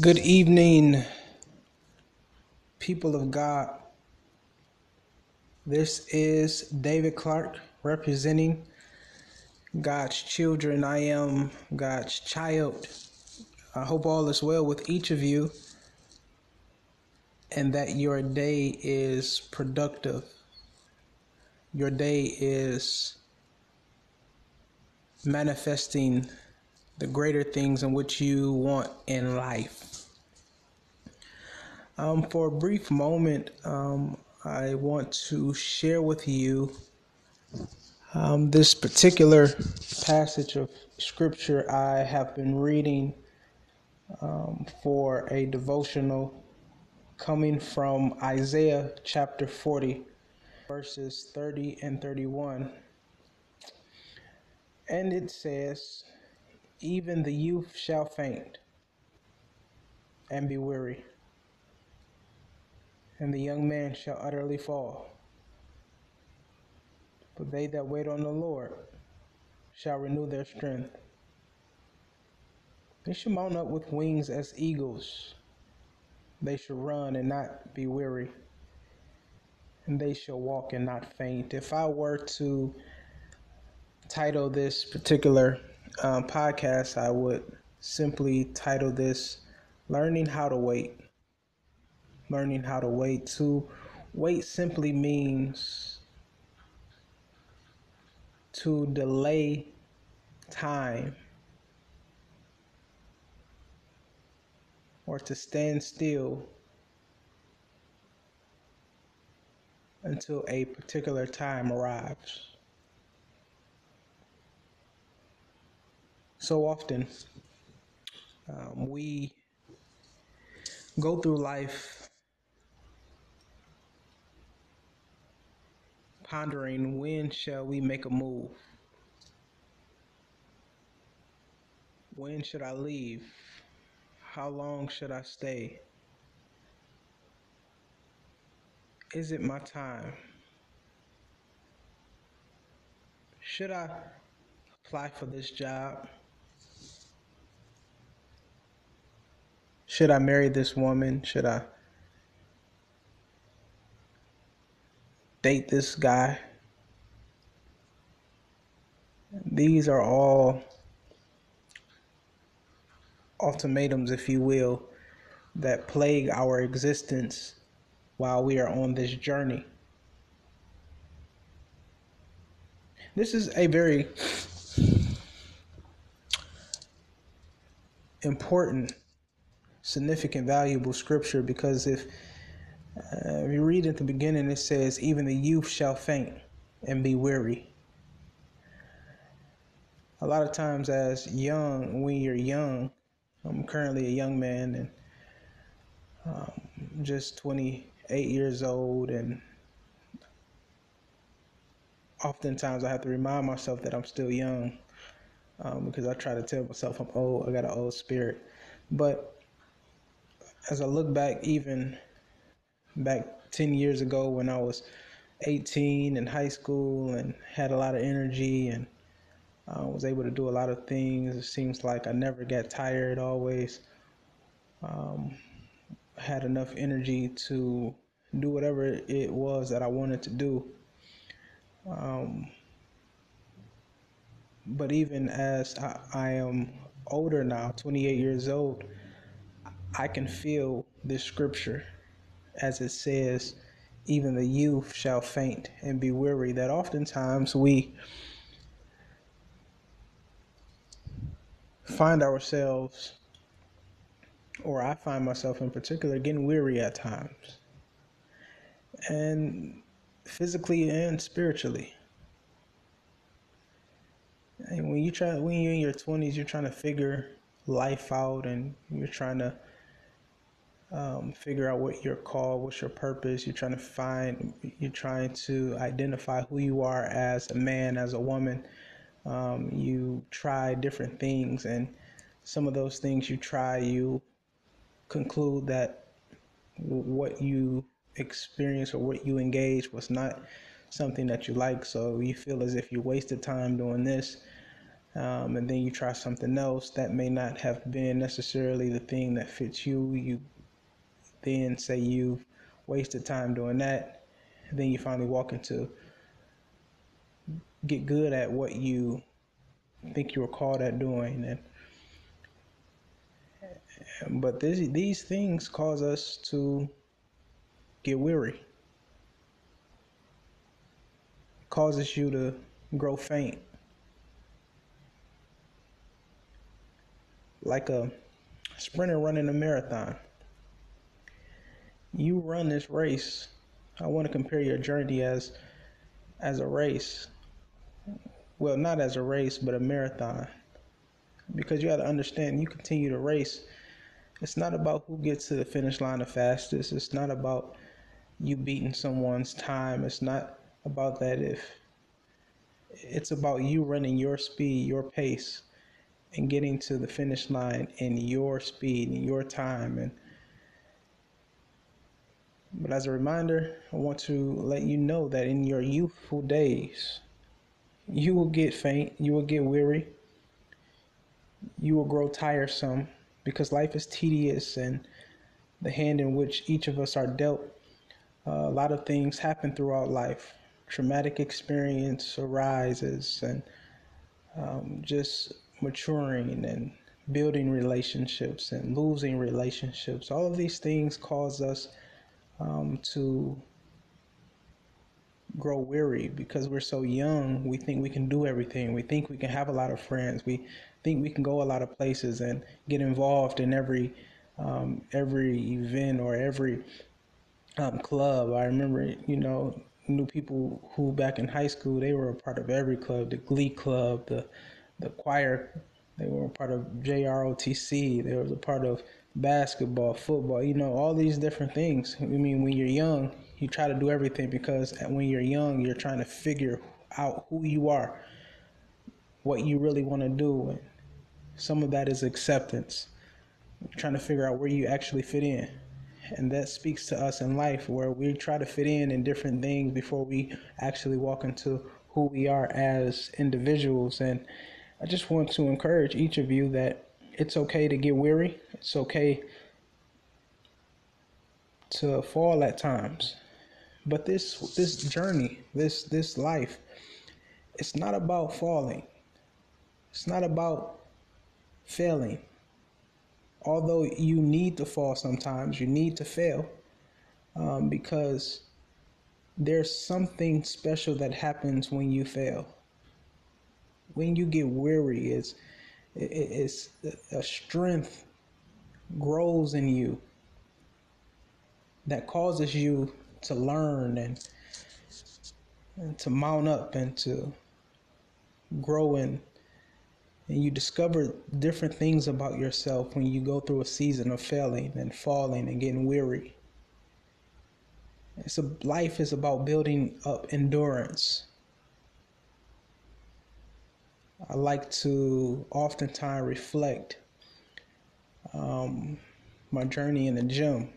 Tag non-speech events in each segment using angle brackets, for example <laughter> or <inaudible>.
Good evening, people of God. This is David Clark representing God's children. I am God's child. I hope all is well with each of you and that your day is productive. Your day is manifesting the greater things in which you want in life. Um, for a brief moment, um, I want to share with you um, this particular passage of scripture I have been reading um, for a devotional coming from Isaiah chapter 40, verses 30 and 31. And it says, even the youth shall faint and be weary, and the young man shall utterly fall. But they that wait on the Lord shall renew their strength. They shall mount up with wings as eagles. They shall run and not be weary, and they shall walk and not faint. If I were to title this particular um, podcast, I would simply title this Learning How to Wait. Learning how to wait. To wait simply means to delay time or to stand still until a particular time arrives. So often um, we go through life pondering when shall we make a move? When should i leave? How long should i stay? Is it my time? Should i apply for this job Should I marry this woman? Should I date this guy? These are all ultimatums, if you will, that plague our existence while we are on this journey. This is a very important significant, valuable scripture because if, uh, you read at the beginning, it says, Even the youth shall faint and be weary. A lot of times, as young, when you're young, I'm currently a young man and um, just 28 years old, and oftentimes I have to remind myself that I'm still young um, because I try to tell myself I'm old, I got an old spirit. But as I look back, even back 10 years ago when I was 18 in high school and had a lot of energy and uh, was able to do a lot of things, it seems like I never got tired, always um, had enough energy to do whatever it was that I wanted to do. Um, but even as I, I am older now, 28 years old, I can feel this scripture as it says, even the youth shall faint and be weary, that oftentimes we find ourselves, or I find myself in particular, getting weary at times, and physically and spiritually. And when you try, when you're in your twenties, you're trying to figure life out, and you're trying to um, figure out what your call, what's your purpose. You're trying to find, you're trying to identify who you are as a man, as a woman. Um, you try different things, and some of those things you try, you conclude that what you experience or what you engage was not something that you like. So you feel as if you wasted time doing this. um, and then you try something else that may not have been necessarily the thing that fits you. You then say you've wasted time doing that, then you finally walk into get good at what you think you were called at doing. And but this, these things cause us to get weary. Causes you to grow faint. Like a sprinter running a marathon. You run this race. I want to compare your journey as as a race. Well, not as a race, but a marathon. Because you got to understand, you continue to race. It's not about who gets to the finish line the fastest. It's not about you beating someone's time. It's not about that if it's about you running your speed, your pace and getting to the finish line in your speed and your time and but as a reminder i want to let you know that in your youthful days you will get faint you will get weary you will grow tiresome because life is tedious and the hand in which each of us are dealt uh, a lot of things happen throughout life traumatic experience arises and um, just maturing and building relationships and losing relationships. All of these things cause us um, to grow weary because we're so young. We think we can do everything. We think we can have a lot of friends. We think we can go a lot of places and get involved in every um, every event or every um, club. I remember, you know, knew people who back in high school they were a part of every club, the Glee Club, the the choir. They were a part of JROTC. They were a part of basketball, football. You know, all these different things. I mean, when you're young, you try to do everything because when you're young, you're trying to figure out who you are, what you really want to do, and some of that is acceptance. You're trying to figure out where you actually fit in. And that speaks to us in life where we try to fit in in different things before we actually walk into who we are as individuals. And I just want to encourage each of you that it's okay to get weary. It's okay to fall at times. But this this journey, this this life, it's not about falling. It's not about failing. Although you need to fall sometimes, you need to fail um, because there's something special that happens when you fail when you get weary, it's it's a strength grows in you that causes you to learn and, and to mount up and to grow in and you discover different things about yourself when you go through a season of failing and falling and getting weary. It's a life is about building up endurance I like to oftentimes reflect um, my journey in the gym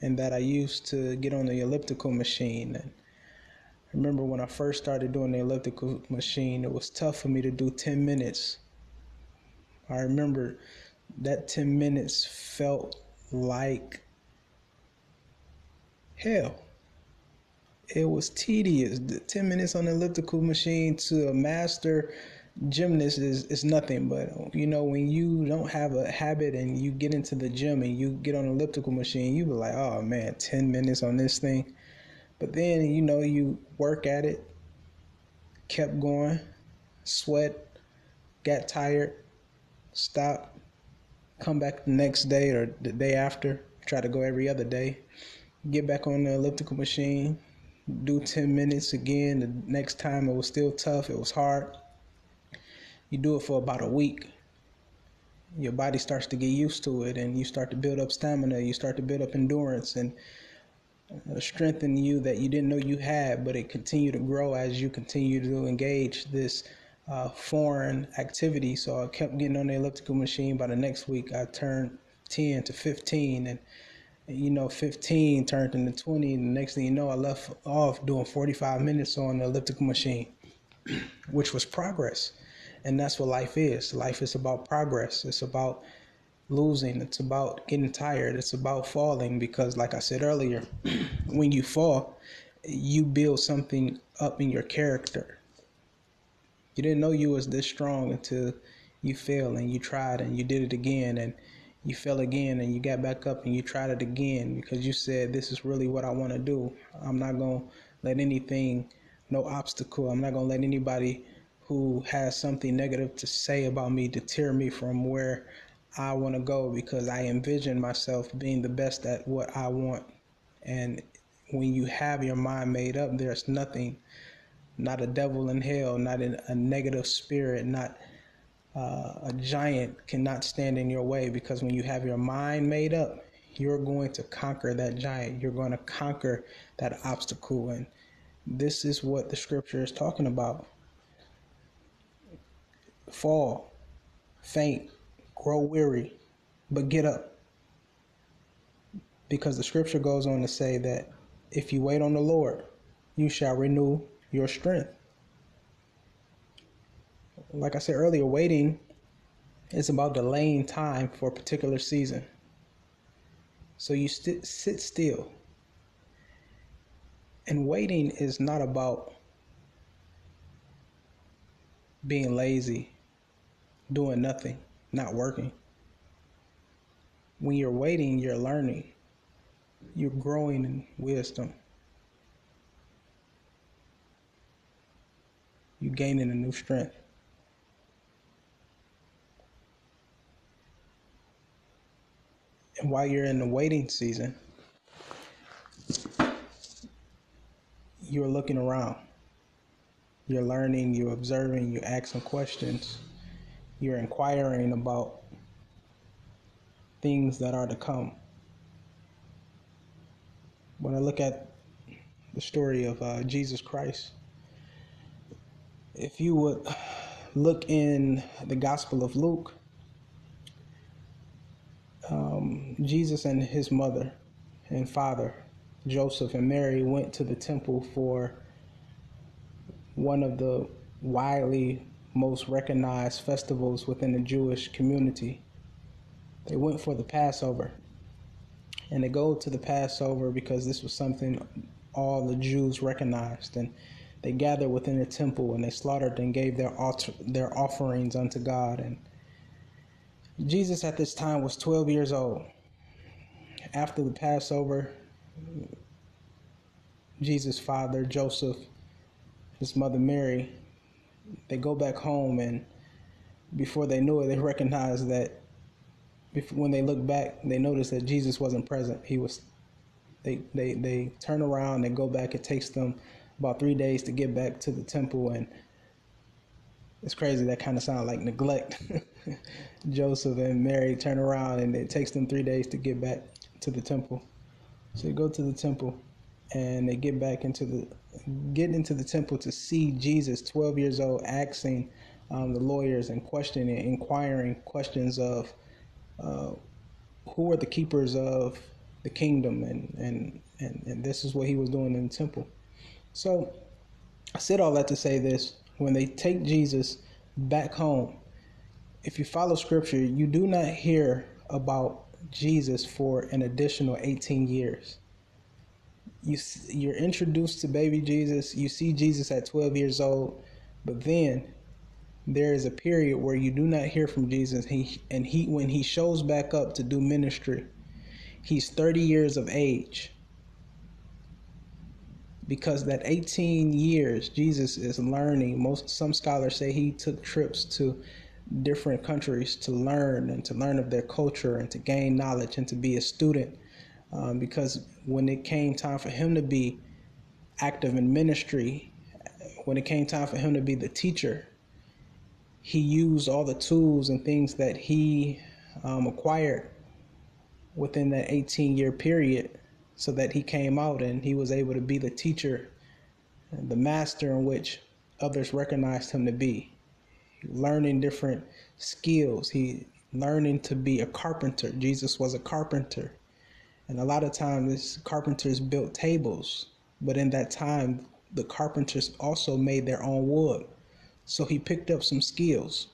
and that I used to get on the elliptical machine. And I remember when I first started doing the elliptical machine, it was tough for me to do 10 minutes. I remember that 10 minutes felt like hell. It was tedious. The 10 minutes on the elliptical machine to a master gymnast is, is nothing but you know when you don't have a habit and you get into the gym and you get on an elliptical machine you be like oh man 10 minutes on this thing. But then you know you work at it kept going sweat got tired stop come back the next day or the day after try to go every other day get back on the elliptical machine do 10 minutes again the next time it was still tough it was hard you do it for about a week your body starts to get used to it and you start to build up stamina you start to build up endurance and a strength in you that you didn't know you had but it continued to grow as you continue to engage this uh, foreign activity. So i kept getting on the elliptical machine. By the next week i turned 10 to 15 and you know 15 turned into 20 and the next thing you know i left off doing 45 minutes on the elliptical machine <clears throat> which was progress And that's what life is. Life is about progress. It's about losing. It's about getting tired. It's about falling because, like I said earlier, <clears throat> when you fall, you build something up in your character. You didn't know you was this strong until you failed and you tried and you did it again and you fell again and you got back up and you tried it again because you said this is really what I want to do. I'm not going to let anything no obstacle. I'm not going to let anybody who has something negative to say about me deter me from where I want to go because I envision myself being the best at what I want. And when you have your mind made up, there's nothing, not a devil in hell, not a negative spirit, not uh, a giant cannot stand in your way because when you have your mind made up, you're going to conquer that giant. You're going to conquer that obstacle. And this is what the scripture is talking about fall, faint, grow weary, but get up. Because the scripture goes on to say that if you wait on the Lord, you shall renew your strength. Like I said earlier, waiting is about delaying time for a particular season. So you st- sit still. And waiting is not about being lazy, doing nothing not working. When you're waiting, you're learning, you're growing in wisdom, you're gaining a new strength. And while you're in the waiting season, you're looking around. You're learning, you're observing, you're asking questions you're inquiring about things that are to come. When I look at the story of uh, Jesus Christ, if you would look in the Gospel of Luke, um, Jesus and his mother and father, Joseph and Mary, went to the temple for one of the widely most recognized festivals within the Jewish community. They went for the Passover. And they go to the Passover because this was something all the Jews recognized. And they gathered within the temple and they slaughtered and gave their, altar, their offerings unto God. And Jesus at this time was 12 years old. After the Passover, Jesus' father, Joseph, his mother Mary, they go back home and before they knew it, they recognized that when they look back, they notice that Jesus wasn't present. He was. They they they turn around. They go back. It takes them about three days to get back to the temple, and it's crazy. That kind of sounds like neglect. <laughs> Joseph and Mary turn around, and it takes them three days to get back to the temple. So they go to the temple, and they get back into the get into the temple to see Jesus, 12 years old, asking um, the lawyers and questioning, inquiring questions of uh, who are the keepers of the kingdom, and, and and and this is what he was doing in the temple. So I said all that to say this: when they take Jesus back home, if you follow Scripture, you do not hear about Jesus for an additional 18 years you you're introduced to baby Jesus. You see Jesus at 12 years old, but then there is a period where you do not hear from Jesus. He and he when he shows back up to do ministry, he's 30 years of age. Because that 18 years Jesus is learning. Most some scholars say he took trips to different countries to learn and to learn of their culture and to gain knowledge and to be a student um, because when it came time for him to be active in ministry, when it came time for him to be the teacher, he used all the tools and things that he um, acquired within that 18 year period so that he came out and he was able to be the teacher, the master in which others recognized him to be. Learning different skills, he learning to be a carpenter. Jesus was a carpenter. And a lot of times, carpenters built tables, but in that time, the carpenters also made their own wood. So he picked up some skills.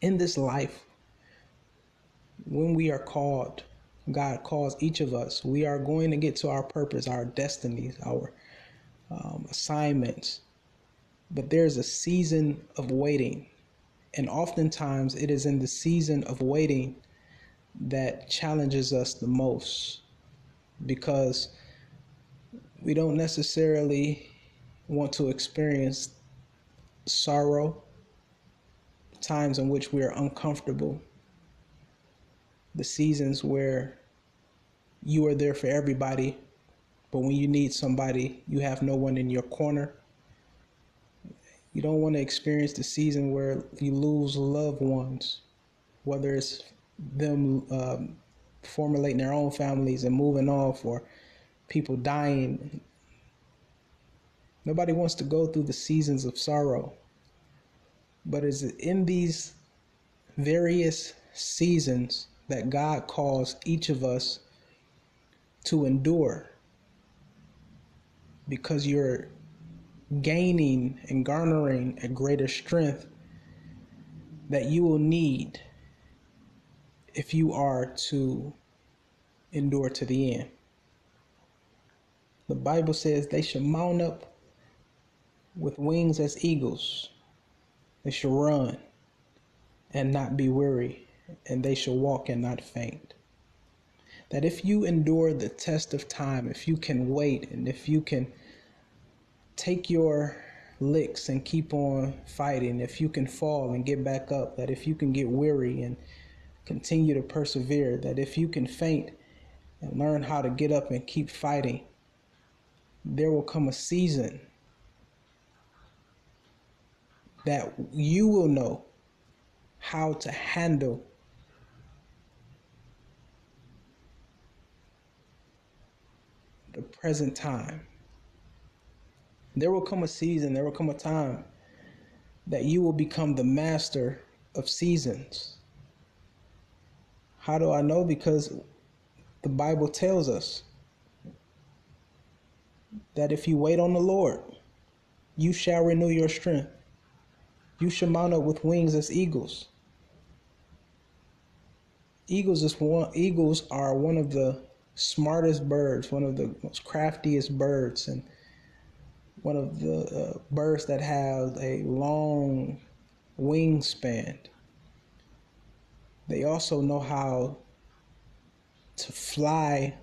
In this life, when we are called, God calls each of us, we are going to get to our purpose, our destinies, our um, assignments. But there's a season of waiting. And oftentimes it is in the season of waiting that challenges us the most because we don't necessarily want to experience sorrow, times in which we are uncomfortable, the seasons where you are there for everybody, but when you need somebody, you have no one in your corner. You don't want to experience the season where you lose loved ones, whether it's them um, formulating their own families and moving off or people dying. Nobody wants to go through the seasons of sorrow. But it's in these various seasons that God calls each of us to endure because you're gaining and garnering a greater strength that you will need if you are to endure to the end. The Bible says they shall mount up with wings as eagles. They shall run and not be weary, and they shall walk and not faint. That if you endure the test of time, if you can wait, and if you can take your licks and keep on fighting, if you can fall and get back up, that if you can get weary and continue to persevere, that if you can faint and learn how to get up and keep fighting, there will come a season that you will know how to handle the present time. There will come a season, there will come a time that you will become the master of seasons. How do I know? Because the Bible tells us that if you wait on the Lord, you shall renew your strength. You shall mount up with wings as eagles. Eagles is one eagles are one of the smartest birds, one of the most craftiest birds and one of the uh, birds that have a long wingspan. They also know how to fly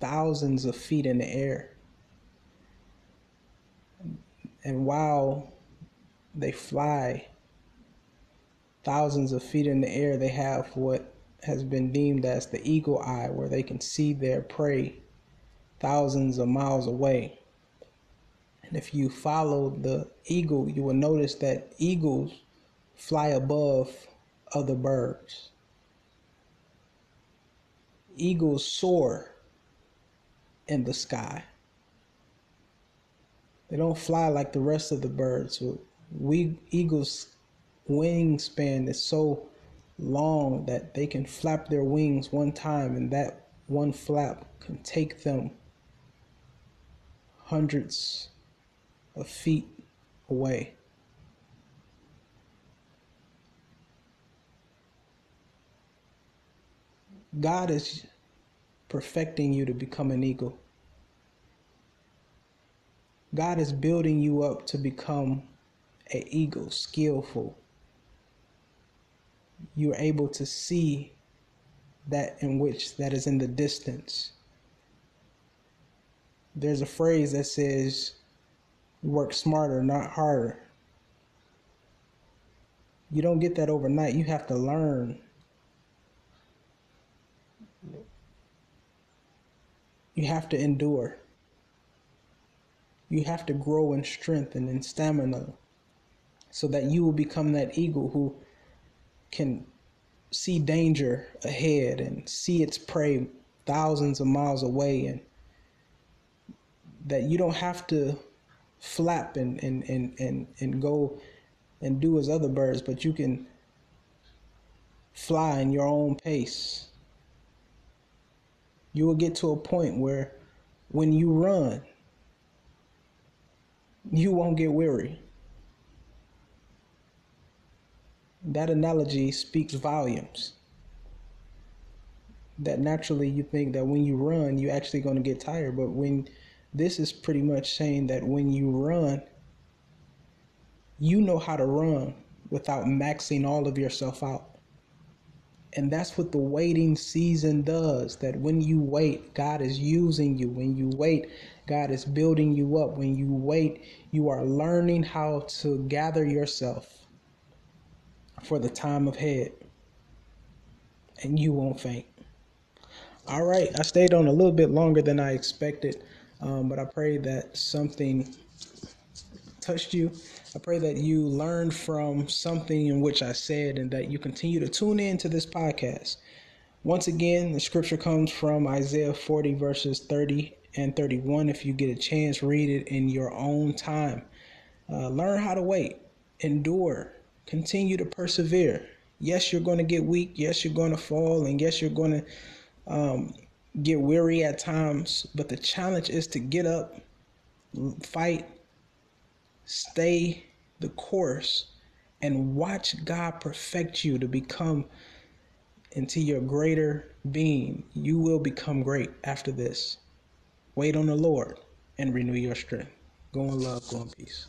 thousands of feet in the air. And while they fly thousands of feet in the air, they have what has been deemed as the eagle eye, where they can see their prey thousands of miles away. And if you follow the eagle, you will notice that eagles fly above other birds. Eagles soar in the sky. They don't fly like the rest of the birds. We eagles' wingspan is so long that they can flap their wings one time, and that one flap can take them hundreds of feet away. God is perfecting you to become an eagle. God is building you up to become an eagle, skillful. You're able to see that in which that is in the distance. There's a phrase that says, work smarter, not harder. You don't get that overnight. You have to learn You have to endure. You have to grow in strength and in stamina so that you will become that eagle who can see danger ahead and see its prey thousands of miles away and that you don't have to flap and, and, and, and, and go and do as other birds, but you can fly in your own pace you will get to a point where when you run, you won't get weary. That analogy speaks volumes. That naturally you think that when you run, you're actually going to get tired. But when this is pretty much saying that when you run, you know how to run without maxing all of yourself out. And that's what the waiting season does. That when you wait, God is using you. When you wait, God is building you up. When you wait, you are learning how to gather yourself for the time of head. And you won't faint. All right, I stayed on a little bit longer than I expected, um, but I pray that something touched you. I pray that you learn from something in which I said and that you continue to tune in to this podcast. Once again, the scripture comes from Isaiah 40, verses 30 and 31. If you get a chance, read it in your own time. Uh, learn how to wait, endure, continue to persevere. Yes, you're going to get weak. Yes, you're going to fall. And yes, you're going to um, get weary at times. But the challenge is to get up, fight, stay the course, and watch God perfect you to become into your greater being. You will become great after this. Wait on the Lord and renew your strength. Go in love, go in peace.